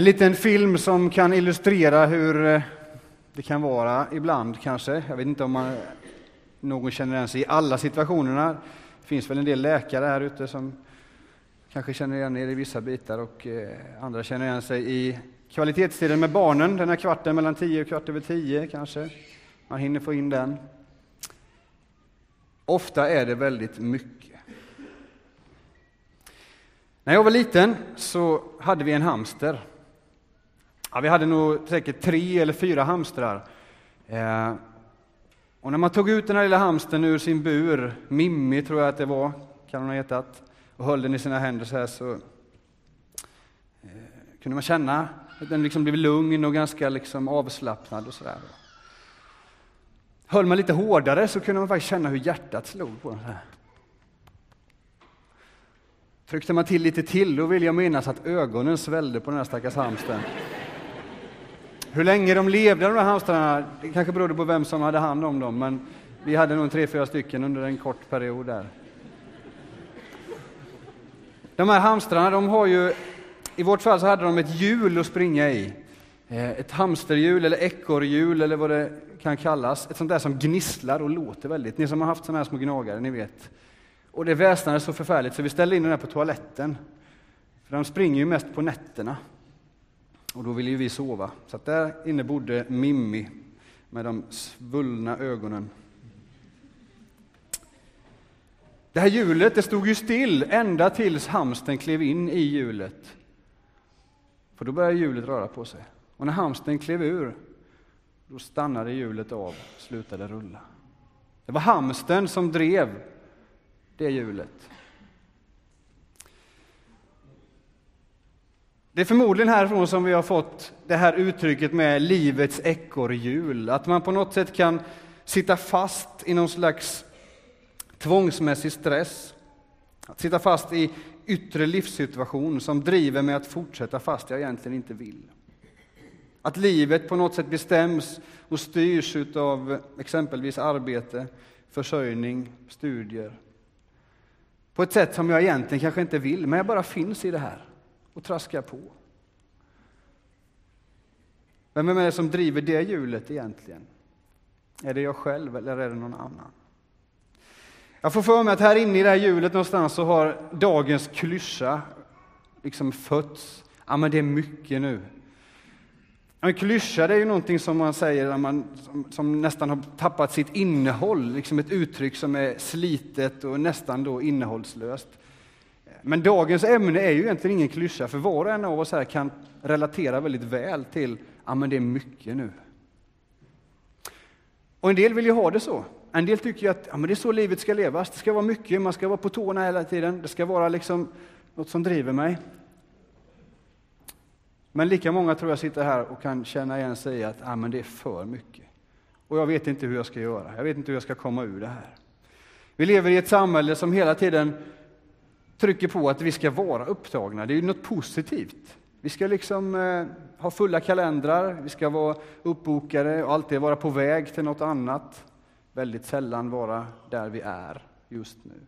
En liten film som kan illustrera hur eh, det kan vara ibland kanske. Jag vet inte om man, någon känner igen sig i alla situationerna. Det finns väl en del läkare här ute som kanske känner igen er i vissa bitar och eh, andra känner igen sig i kvalitetstiden med barnen, den här kvarten mellan 10 och kvart över tio kanske. Man hinner få in den. Ofta är det väldigt mycket. När jag var liten så hade vi en hamster. Ja, vi hade nog säkert tre eller fyra hamstrar. Eh, och när man tog ut den här lilla hamstern ur sin bur, Mimmi tror jag att det var, kan hon ha hetat, och höll den i sina händer så här så eh, kunde man känna att den liksom blev lugn och ganska liksom avslappnad och sådär. Höll man lite hårdare så kunde man faktiskt känna hur hjärtat slog på den. Här. Tryckte man till lite till, då vill jag minnas att ögonen svällde på den här stackars hamstern. Hur länge de levde, de här hamstrarna, det kanske berodde på vem som hade hand om dem, men vi hade nog tre, fyra stycken under en kort period där. De här hamstrarna, de har ju, i vårt fall så hade de ett hjul att springa i. Eh, ett hamsterhjul eller ekorrhjul eller vad det kan kallas. Ett sånt där som gnisslar och låter väldigt. Ni som har haft såna här små gnagare, ni vet. Och det väsnade så förfärligt så vi ställde in den här på toaletten. För de springer ju mest på nätterna. Och då ville ju vi sova. Så att där inne bodde Mimmi med de svullna ögonen. Det här hjulet det stod ju still ända tills hamsten klev in i hjulet. För då började hjulet röra på sig. Och när hamsten klev ur, då stannade hjulet av, slutade rulla. Det var hamsten som drev det hjulet. Det är förmodligen härifrån som vi har fått det här uttrycket med livets ekorrhjul. Att man på något sätt kan sitta fast i någon slags tvångsmässig stress. Att sitta fast i yttre livssituation som driver mig att fortsätta fast jag egentligen inte vill. Att livet på något sätt bestäms och styrs av exempelvis arbete, försörjning, studier. På ett sätt som jag egentligen kanske inte vill, men jag bara finns i det här och traskar på. Vem är det som driver det hjulet egentligen? Är det jag själv eller är det någon annan? Jag får för mig att här inne i det här hjulet någonstans så har dagens klyscha liksom fötts. Ja, men det är mycket nu. En klyscha det är ju någonting som man säger man, som, som, nästan har tappat sitt innehåll, liksom ett uttryck som är slitet och nästan då innehållslöst. Men dagens ämne är ju egentligen ingen klyscha, för var och en av oss här kan relatera väldigt väl till ja, men det är mycket nu. Och en del vill ju ha det så. En del tycker ju att ja, men det är så livet ska levas. Det ska vara mycket, man ska vara på tårna hela tiden. Det ska vara liksom något som driver mig. Men lika många tror jag sitter här och kan känna igen sig i att ja, men det är för mycket. Och jag vet inte hur jag ska göra. Jag vet inte hur jag ska komma ur det här. Vi lever i ett samhälle som hela tiden trycker på att vi ska vara upptagna. Det är ju något positivt. Vi ska liksom eh, ha fulla kalendrar, vi ska vara uppbokade och alltid vara på väg till något annat. Väldigt sällan vara där vi är just nu.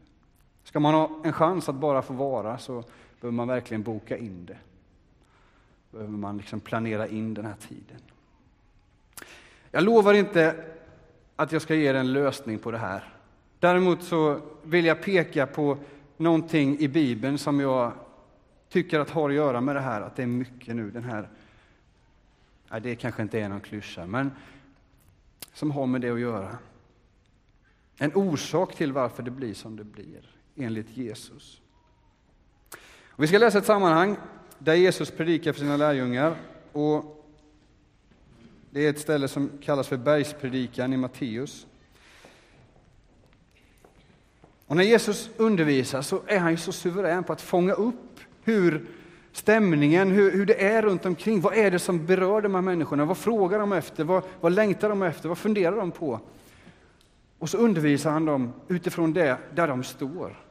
Ska man ha en chans att bara få vara så behöver man verkligen boka in det. Behöver man liksom planera in den här tiden. Jag lovar inte att jag ska ge er en lösning på det här. Däremot så vill jag peka på någonting i Bibeln som jag tycker att har att göra med det här, att det är mycket nu, den här, nej, det kanske inte är någon klyscha, men som har med det att göra. En orsak till varför det blir som det blir, enligt Jesus. Och vi ska läsa ett sammanhang där Jesus predikar för sina lärjungar. Och det är ett ställe som kallas för bergspredikan i Matteus. Och när Jesus undervisar så är han ju så suverän på att fånga upp hur stämningen, hur, hur det är runt omkring. Vad är det som berör de här människorna? Vad frågar de efter? Vad, vad längtar de efter? Vad funderar de på? Och så undervisar han dem utifrån det, där de står.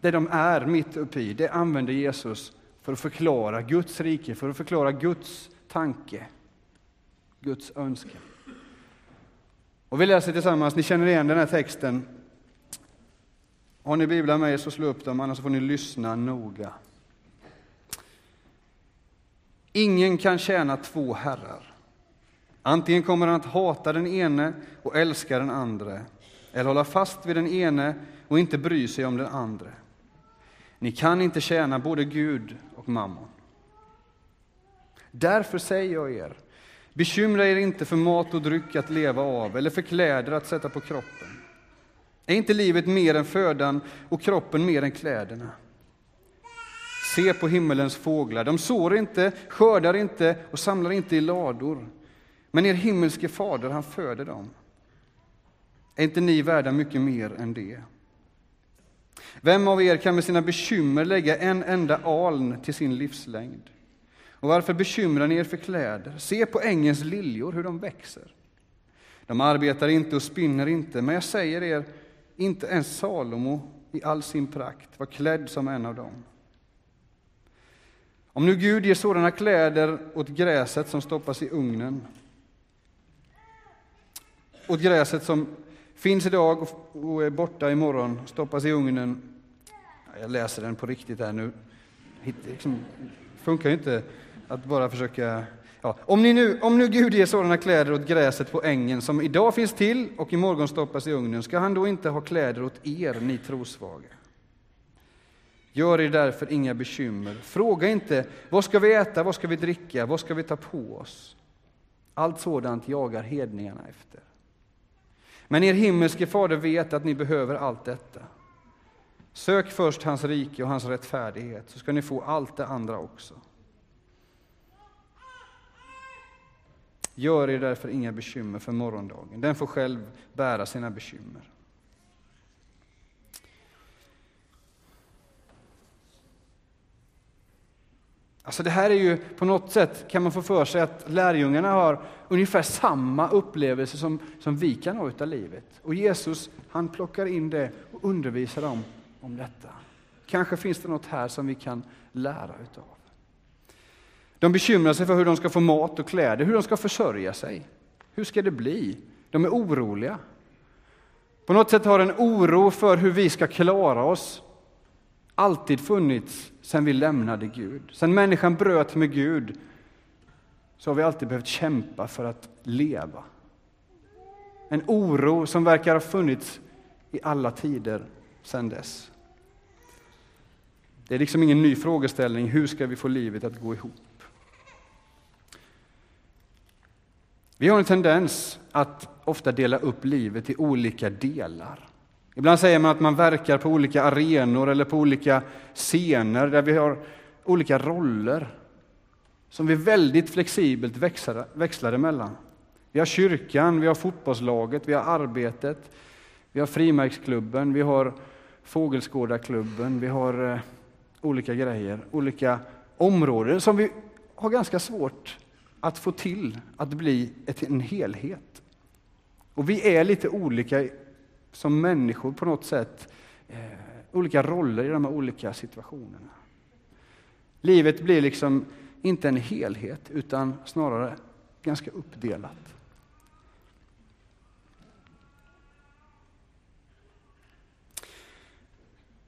Det de är mitt uppe i, det använder Jesus för att förklara Guds rike, för att förklara Guds tanke, Guds önskan. Och vi läser tillsammans, ni känner igen den här texten har ni biblar med er så slå upp dem, annars får ni lyssna noga. Ingen kan tjäna två herrar. Antingen kommer han att hata den ene och älska den andra, eller hålla fast vid den ene och inte bry sig om den andra. Ni kan inte tjäna både Gud och mammon. Därför säger jag er, bekymra er inte för mat och dryck att leva av eller för kläder att sätta på kroppen. Är inte livet mer än födan och kroppen mer än kläderna? Se på himmelens fåglar, de sår inte, skördar inte och samlar inte i lador. Men er himmelske fader, han föder dem. Är inte ni värda mycket mer än det? Vem av er kan med sina bekymmer lägga en enda aln till sin livslängd? Och varför bekymrar ni er för kläder? Se på ängens liljor, hur de växer. De arbetar inte och spinner inte, men jag säger er, inte ens Salomo i all sin prakt var klädd som en av dem. Om nu Gud ger sådana kläder åt gräset som stoppas i ugnen, åt gräset som finns idag och är borta imorgon, stoppas i ugnen. Jag läser den på riktigt här nu. Det liksom, funkar ju inte att bara försöka... Ja. Om, ni nu, om nu Gud ger sådana kläder åt gräset på ängen som idag finns till och imorgon stoppas i ugnen, ska han då inte ha kläder åt er, ni trosvaga? Gör er därför inga bekymmer. Fråga inte vad ska vi äta, vad ska vi dricka, vad ska vi ta på oss? Allt sådant jagar hedningarna efter. Men er himmelske fader vet att ni behöver allt detta. Sök först hans rike och hans rättfärdighet, så ska ni få allt det andra också. Gör er därför inga bekymmer för morgondagen, den får själv bära sina bekymmer. Alltså det här är ju på något sätt, kan man få för sig att lärjungarna har ungefär samma upplevelse som, som vi kan ha utav livet. Och Jesus, han plockar in det och undervisar dem om detta. Kanske finns det något här som vi kan lära utav. De bekymrar sig för hur de ska få mat och kläder, hur de ska försörja sig. Hur ska det bli? De är oroliga. På något sätt har en oro för hur vi ska klara oss alltid funnits sedan vi lämnade Gud. Sedan människan bröt med Gud så har vi alltid behövt kämpa för att leva. En oro som verkar ha funnits i alla tider sedan dess. Det är liksom ingen ny frågeställning, hur ska vi få livet att gå ihop? Vi har en tendens att ofta dela upp livet i olika delar. Ibland säger man att man verkar på olika arenor eller på olika scener där vi har olika roller som vi väldigt flexibelt växlar, växlar emellan. Vi har kyrkan, vi har fotbollslaget, vi har arbetet, vi har frimärksklubben, vi har fågelskådarklubben, vi har eh, olika grejer, olika områden som vi har ganska svårt att få till att bli ett, en helhet. Och vi är lite olika som människor på något sätt, eh, olika roller i de här olika situationerna. Livet blir liksom inte en helhet, utan snarare ganska uppdelat.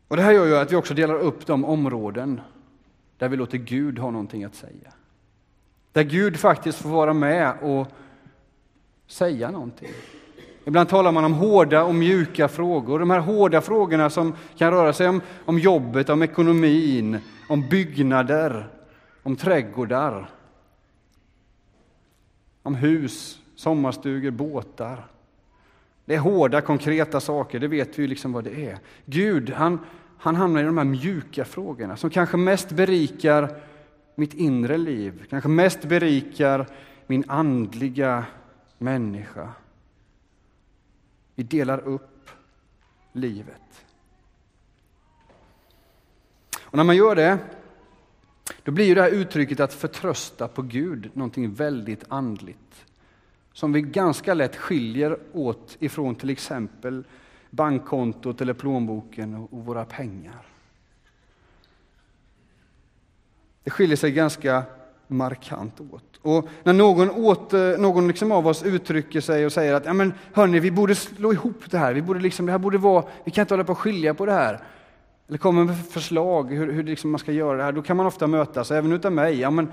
Och Det här gör ju att vi också delar upp de områden där vi låter Gud ha någonting att säga. Där Gud faktiskt får vara med och säga någonting. Ibland talar man om hårda och mjuka frågor. De här hårda frågorna som kan röra sig om, om jobbet, om ekonomin, om byggnader, om trädgårdar, om hus, sommarstugor, båtar. Det är hårda, konkreta saker, det vet vi ju liksom vad det är. Gud, han, han hamnar i de här mjuka frågorna som kanske mest berikar mitt inre liv, kanske mest berikar min andliga människa. Vi delar upp livet. Och när man gör det, då blir ju det här uttrycket att förtrösta på Gud någonting väldigt andligt. Som vi ganska lätt skiljer åt ifrån till exempel bankkontot eller plånboken och våra pengar. Det skiljer sig ganska markant åt. Och när någon, åt, någon liksom av oss uttrycker sig och säger att ja, men, hörni, vi borde slå ihop det här, vi, borde liksom, det här borde vara, vi kan inte hålla på att skilja på det här. Eller kommer med förslag hur, hur liksom man ska göra det här, då kan man ofta mötas, även utav mig. Ja, men,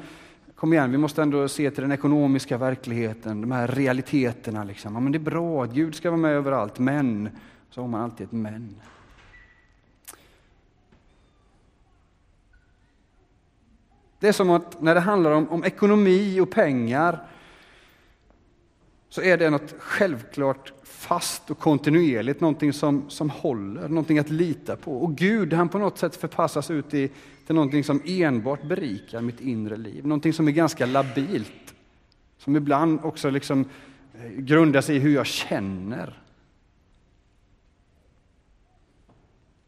kom igen, vi måste ändå se till den ekonomiska verkligheten, de här realiteterna. Liksom. Ja, men det är bra, Gud ska vara med överallt, men, så har man alltid ett men. Det är som att när det handlar om, om ekonomi och pengar så är det något självklart fast och kontinuerligt, någonting som, som håller, någonting att lita på. Och Gud, han på något sätt förpassas ut i, till någonting som enbart berikar mitt inre liv, någonting som är ganska labilt, som ibland också liksom eh, grundar sig i hur jag känner.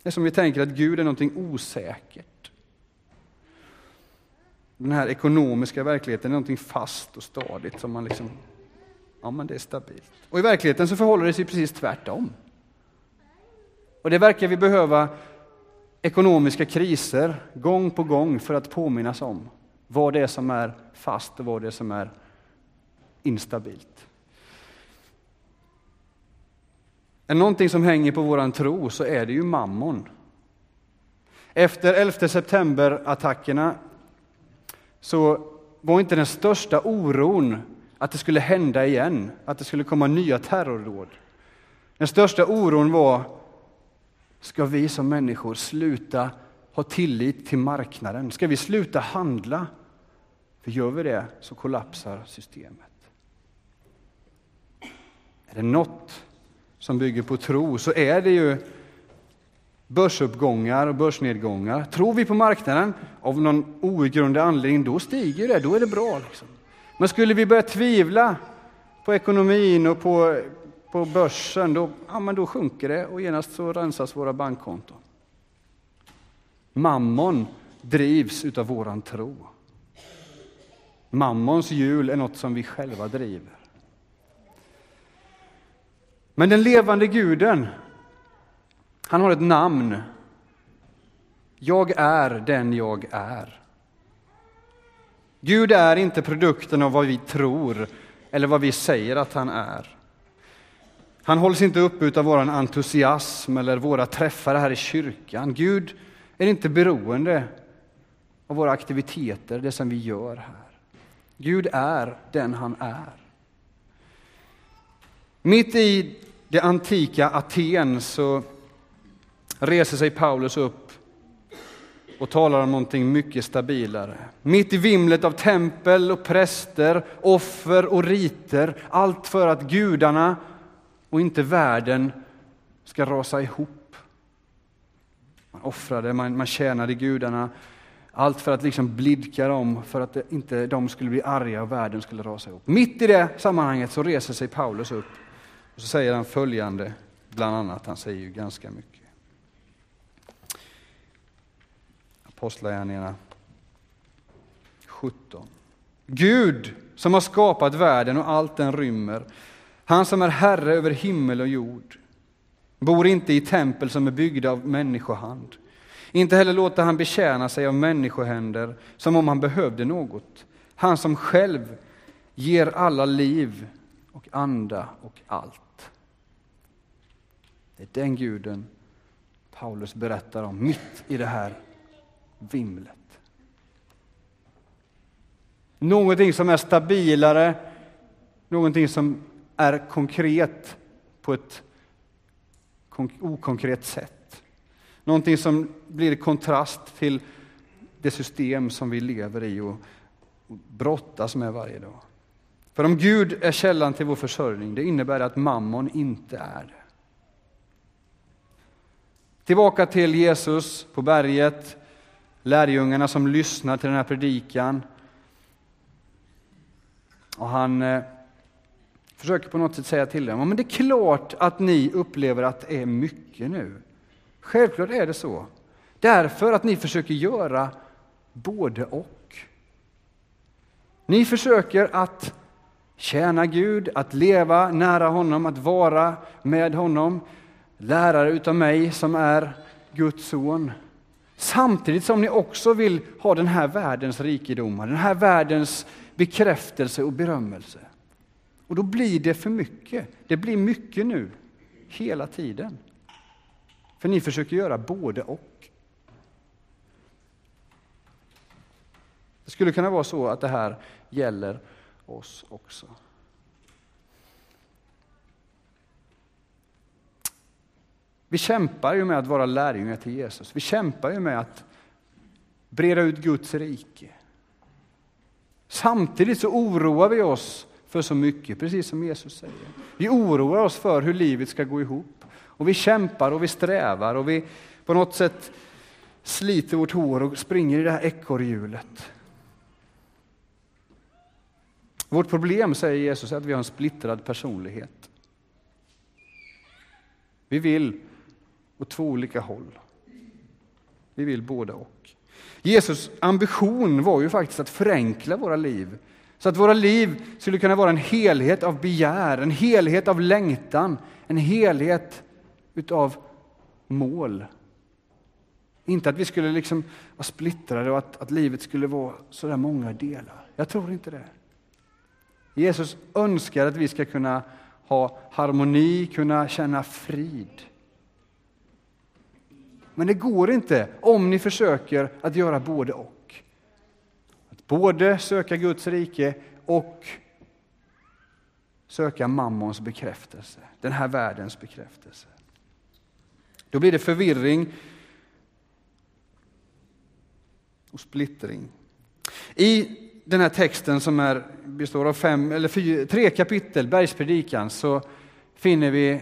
Det är som vi tänker att Gud är någonting osäkert. Den här ekonomiska verkligheten är någonting fast och stadigt som man liksom Ja, men det är stabilt. Och i verkligheten så förhåller det sig precis tvärtom. Och det verkar vi behöva ekonomiska kriser gång på gång för att påminnas om vad det är som är fast och vad det är som är instabilt. Är någonting som hänger på våran tro så är det ju mammon. Efter 11 september-attackerna så var inte den största oron att det skulle hända igen, att det skulle komma nya terrordåd. Den största oron var, ska vi som människor sluta ha tillit till marknaden? Ska vi sluta handla? För gör vi det så kollapsar systemet. Är det något som bygger på tro så är det ju börsuppgångar och börsnedgångar. Tror vi på marknaden av någon outgrundlig anledning, då stiger det, då är det bra. Liksom. Men skulle vi börja tvivla på ekonomin och på, på börsen, då, ja, men då sjunker det och genast så rensas våra bankkonton. Mammon drivs utav våran tro. Mammons hjul är något som vi själva driver. Men den levande guden, han har ett namn. Jag är den jag är. Gud är inte produkten av vad vi tror eller vad vi säger att han är. Han hålls inte upp av vår entusiasm eller våra träffar här i kyrkan. Gud är inte beroende av våra aktiviteter, det som vi gör här. Gud är den han är. Mitt i det antika Aten så reser sig Paulus upp och talar om någonting mycket stabilare. Mitt i vimlet av tempel och präster, offer och riter, allt för att gudarna och inte världen ska rasa ihop. Man offrade, man, man tjänade gudarna, allt för att liksom blidka dem, för att inte de skulle bli arga och världen skulle rasa ihop. Mitt i det sammanhanget så reser sig Paulus upp och så säger han följande, bland annat, han säger ju ganska mycket. Apostlagärningarna 17. Gud som har skapat världen och allt den rymmer, han som är herre över himmel och jord, bor inte i tempel som är byggda av människohand. Inte heller låter han betjäna sig av människohänder som om han behövde något. Han som själv ger alla liv och anda och allt. Det är den guden Paulus berättar om mitt i det här vimlet. Någonting som är stabilare, någonting som är konkret på ett okonkret sätt. Någonting som blir kontrast till det system som vi lever i och brottas med varje dag. För om Gud är källan till vår försörjning, det innebär att mammon inte är det. Tillbaka till Jesus på berget, lärjungarna som lyssnar till den här predikan. Och han eh, försöker på något sätt säga till dem, men det är klart att ni upplever att det är mycket nu. Självklart är det så. Därför att ni försöker göra både och. Ni försöker att tjäna Gud, att leva nära honom, att vara med honom. Lärare utav mig som är Guds son. Samtidigt som ni också vill ha den här världens rikedomar, den här världens bekräftelse och berömmelse. Och då blir det för mycket. Det blir mycket nu, hela tiden. För ni försöker göra både och. Det skulle kunna vara så att det här gäller oss också. Vi kämpar ju med att vara lärjungar till Jesus. Vi kämpar ju med att breda ut Guds rike. Samtidigt så oroar vi oss för så mycket, precis som Jesus säger. Vi oroar oss för hur livet ska gå ihop. Och vi kämpar och vi strävar och vi på något sätt sliter vårt hår och springer i det här ekorrhjulet. Vårt problem, säger Jesus, är att vi har en splittrad personlighet. Vi vill åt två olika håll. Vi vill båda och. Jesus ambition var ju faktiskt att förenkla våra liv så att våra liv skulle kunna vara en helhet av begär, en helhet av längtan, en helhet utav mål. Inte att vi skulle liksom vara splittrade och att, att livet skulle vara så där många delar. Jag tror inte det. Jesus önskar att vi ska kunna ha harmoni, kunna känna frid. Men det går inte om ni försöker att göra både och. Att både söka Guds rike och söka mammons bekräftelse, den här världens bekräftelse. Då blir det förvirring och splittring. I den här texten som är, består av fem, eller fyra, tre kapitel, Bergspredikan, så finner vi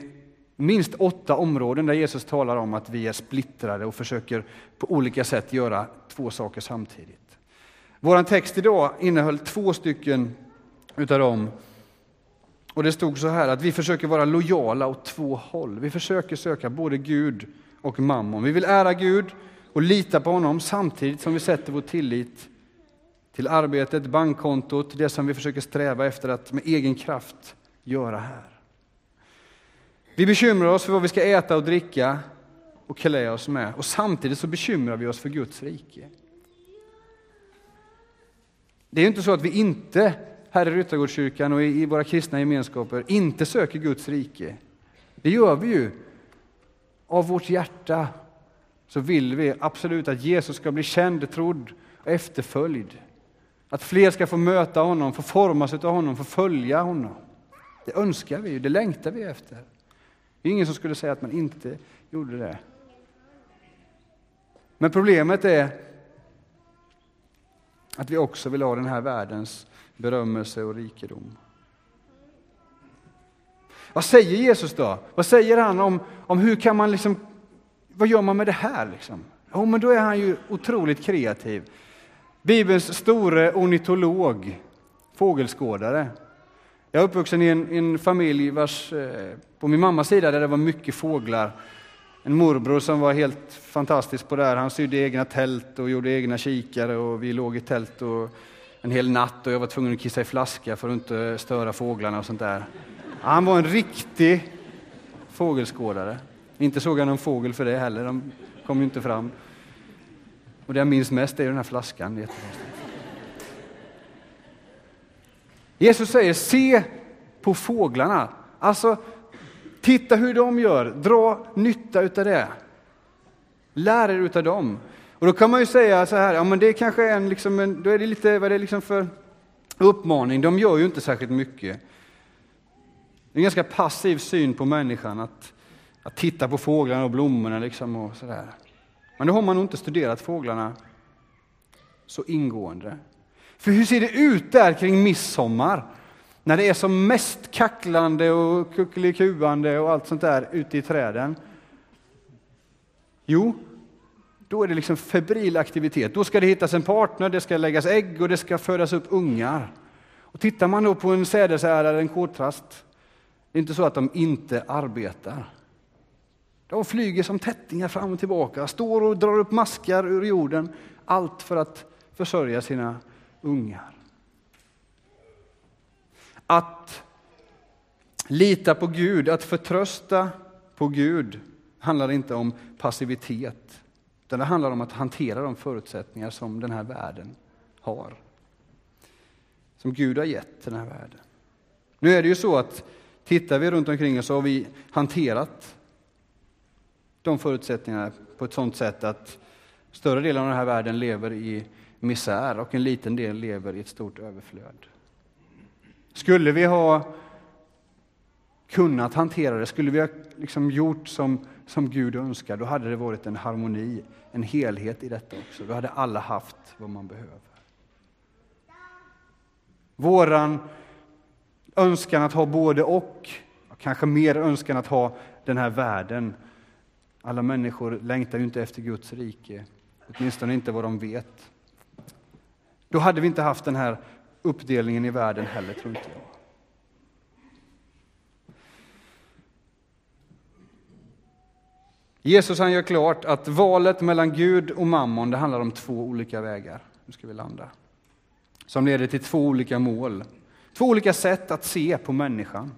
minst åtta områden där Jesus talar om att vi är splittrade och försöker på olika sätt göra två saker samtidigt. Vår text idag innehöll två stycken utav dem. Och det stod så här att vi försöker vara lojala åt två håll. Vi försöker söka både Gud och mammon. Vi vill ära Gud och lita på honom samtidigt som vi sätter vår tillit till arbetet, bankkontot, det som vi försöker sträva efter att med egen kraft göra här. Vi bekymrar oss för vad vi ska äta och dricka och klä oss med och samtidigt så bekymrar vi oss för Guds rike. Det är inte så att vi inte här i Ryttargårdskyrkan och i våra kristna gemenskaper inte söker Guds rike. Det gör vi ju. Av vårt hjärta så vill vi absolut att Jesus ska bli känd, trodd och efterföljd. Att fler ska få möta honom, få formas av honom, få följa honom. Det önskar vi, det längtar vi efter. Det är ingen som skulle säga att man inte gjorde det. Men problemet är att vi också vill ha den här världens berömmelse och rikedom. Vad säger Jesus då? Vad säger han om, om hur kan man liksom, vad gör man med det här liksom? Jo, men då är han ju otroligt kreativ. Bibelns store ornitolog, fågelskådare. Jag är uppvuxen i en, en familj vars, eh, på min mammas sida där det var mycket fåglar. En morbror som var helt fantastisk på det här. Han sydde egna tält och gjorde egna kikare och vi låg i tält och en hel natt och jag var tvungen att kissa i flaska för att inte störa fåglarna och sånt där. Han var en riktig fågelskådare. Inte såg jag någon fågel för det heller, de kom ju inte fram. Och det jag minns mest är den här flaskan. Jesus säger, se på fåglarna. Alltså, titta hur de gör, dra nytta utav det. Lär er utav dem. Och då kan man ju säga så här, ja men det kanske är en, liksom en då är det lite, vad är det liksom för uppmaning? De gör ju inte särskilt mycket. Det är en ganska passiv syn på människan att, att titta på fåglarna och blommorna liksom och sådär. Men då har man nog inte studerat fåglarna så ingående. För hur ser det ut där kring midsommar? När det är som mest kacklande och kuckelikuande och allt sånt där ute i träden. Jo, då är det liksom febril aktivitet. Då ska det hittas en partner, det ska läggas ägg och det ska födas upp ungar. Och tittar man då på en sädesärla eller en koltrast, det är inte så att de inte arbetar. De flyger som tättingar fram och tillbaka, står och drar upp maskar ur jorden, allt för att försörja sina ungar. Att lita på Gud, att förtrösta på Gud, handlar inte om passivitet, utan det handlar om att hantera de förutsättningar som den här världen har. Som Gud har gett den här världen. Nu är det ju så att tittar vi runt omkring oss så har vi hanterat de förutsättningarna på ett sådant sätt att större delen av den här världen lever i misär och en liten del lever i ett stort överflöd. Skulle vi ha kunnat hantera det, skulle vi ha liksom gjort som, som Gud önskar, då hade det varit en harmoni, en helhet i detta också. Då hade alla haft vad man behöver. Våran önskan att ha både och, kanske mer önskan att ha den här världen. Alla människor längtar ju inte efter Guds rike, åtminstone inte vad de vet. Då hade vi inte haft den här uppdelningen i världen heller, tror inte jag. Jesus han gör klart att valet mellan Gud och mammon det handlar om två olika vägar. Nu ska vi landa. Som leder till två olika mål. Två olika sätt att se på människan.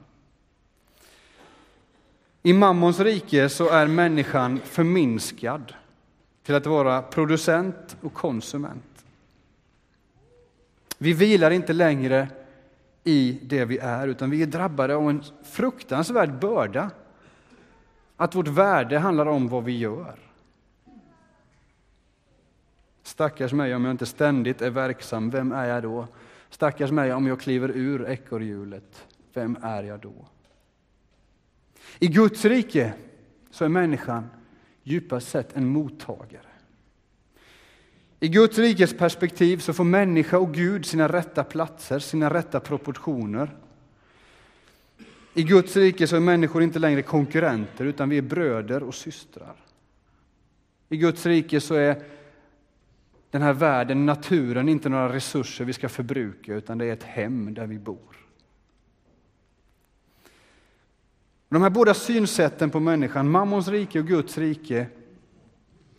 I mammons rike så är människan förminskad till att vara producent och konsument. Vi vilar inte längre i det vi är, utan vi är drabbade av en fruktansvärd börda. Att vårt värde handlar om vad vi gör. Stackars mig om jag inte ständigt är verksam, vem är jag då? Stackars mig om jag kliver ur ekorrhjulet, vem är jag då? I Guds rike så är människan djupast sett en mottagare. I Guds rikes perspektiv så får människa och Gud sina rätta platser, sina rätta proportioner. I Guds rike så är människor inte längre konkurrenter, utan vi är bröder och systrar. I Guds rike så är den här världen, naturen, inte några resurser vi ska förbruka, utan det är ett hem där vi bor. De här båda synsätten på människan, mammons rike och Guds rike,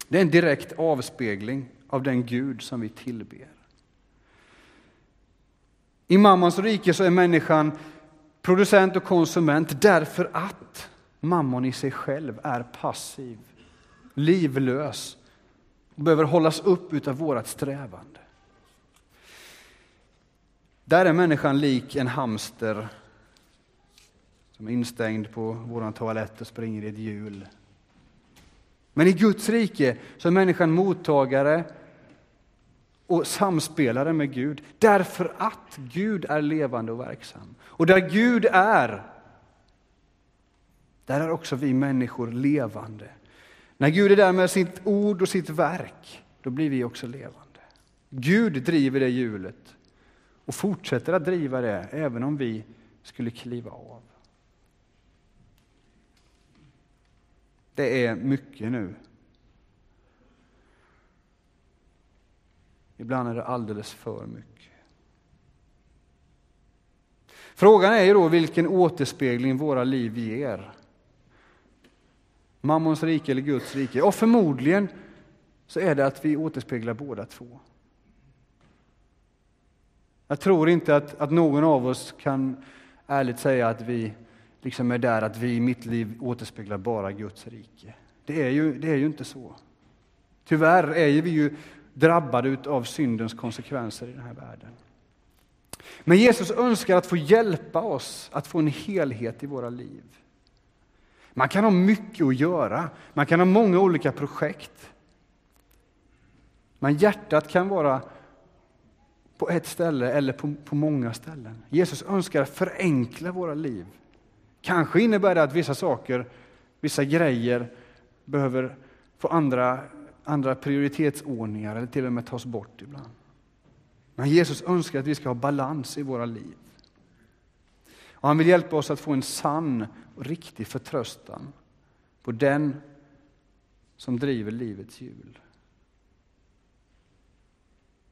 det är en direkt avspegling av den Gud som vi tillber. I mammans rike så är människan producent och konsument därför att mammon i sig själv är passiv, livlös och behöver hållas upp utav vårat strävande. Där är människan lik en hamster som är instängd på vår toalett och springer i ett hjul. Men i Guds rike så är människan mottagare och samspelare med Gud därför att Gud är levande och verksam. Och där Gud är, där är också vi människor levande. När Gud är där med sitt ord och sitt verk, då blir vi också levande. Gud driver det hjulet och fortsätter att driva det även om vi skulle kliva av. Det är mycket nu. Ibland är det alldeles för mycket. Frågan är ju då vilken återspegling våra liv ger. Mammons rike eller Guds rike? Och förmodligen så är det att vi återspeglar båda två. Jag tror inte att, att någon av oss kan ärligt säga att vi liksom är där att vi i mitt liv återspeglar bara Guds rike. Det är ju, det är ju inte så. Tyvärr är vi ju drabbade av syndens konsekvenser i den här världen. Men Jesus önskar att få hjälpa oss att få en helhet i våra liv. Man kan ha mycket att göra, man kan ha många olika projekt. Men hjärtat kan vara på ett ställe eller på, på många ställen. Jesus önskar förenkla våra liv. Kanske innebär det att vissa saker, vissa grejer behöver få andra, andra prioritetsordningar eller till och med tas bort ibland. Men Jesus önskar att vi ska ha balans i våra liv. Och han vill hjälpa oss att få en sann och riktig förtröstan på den som driver livets hjul.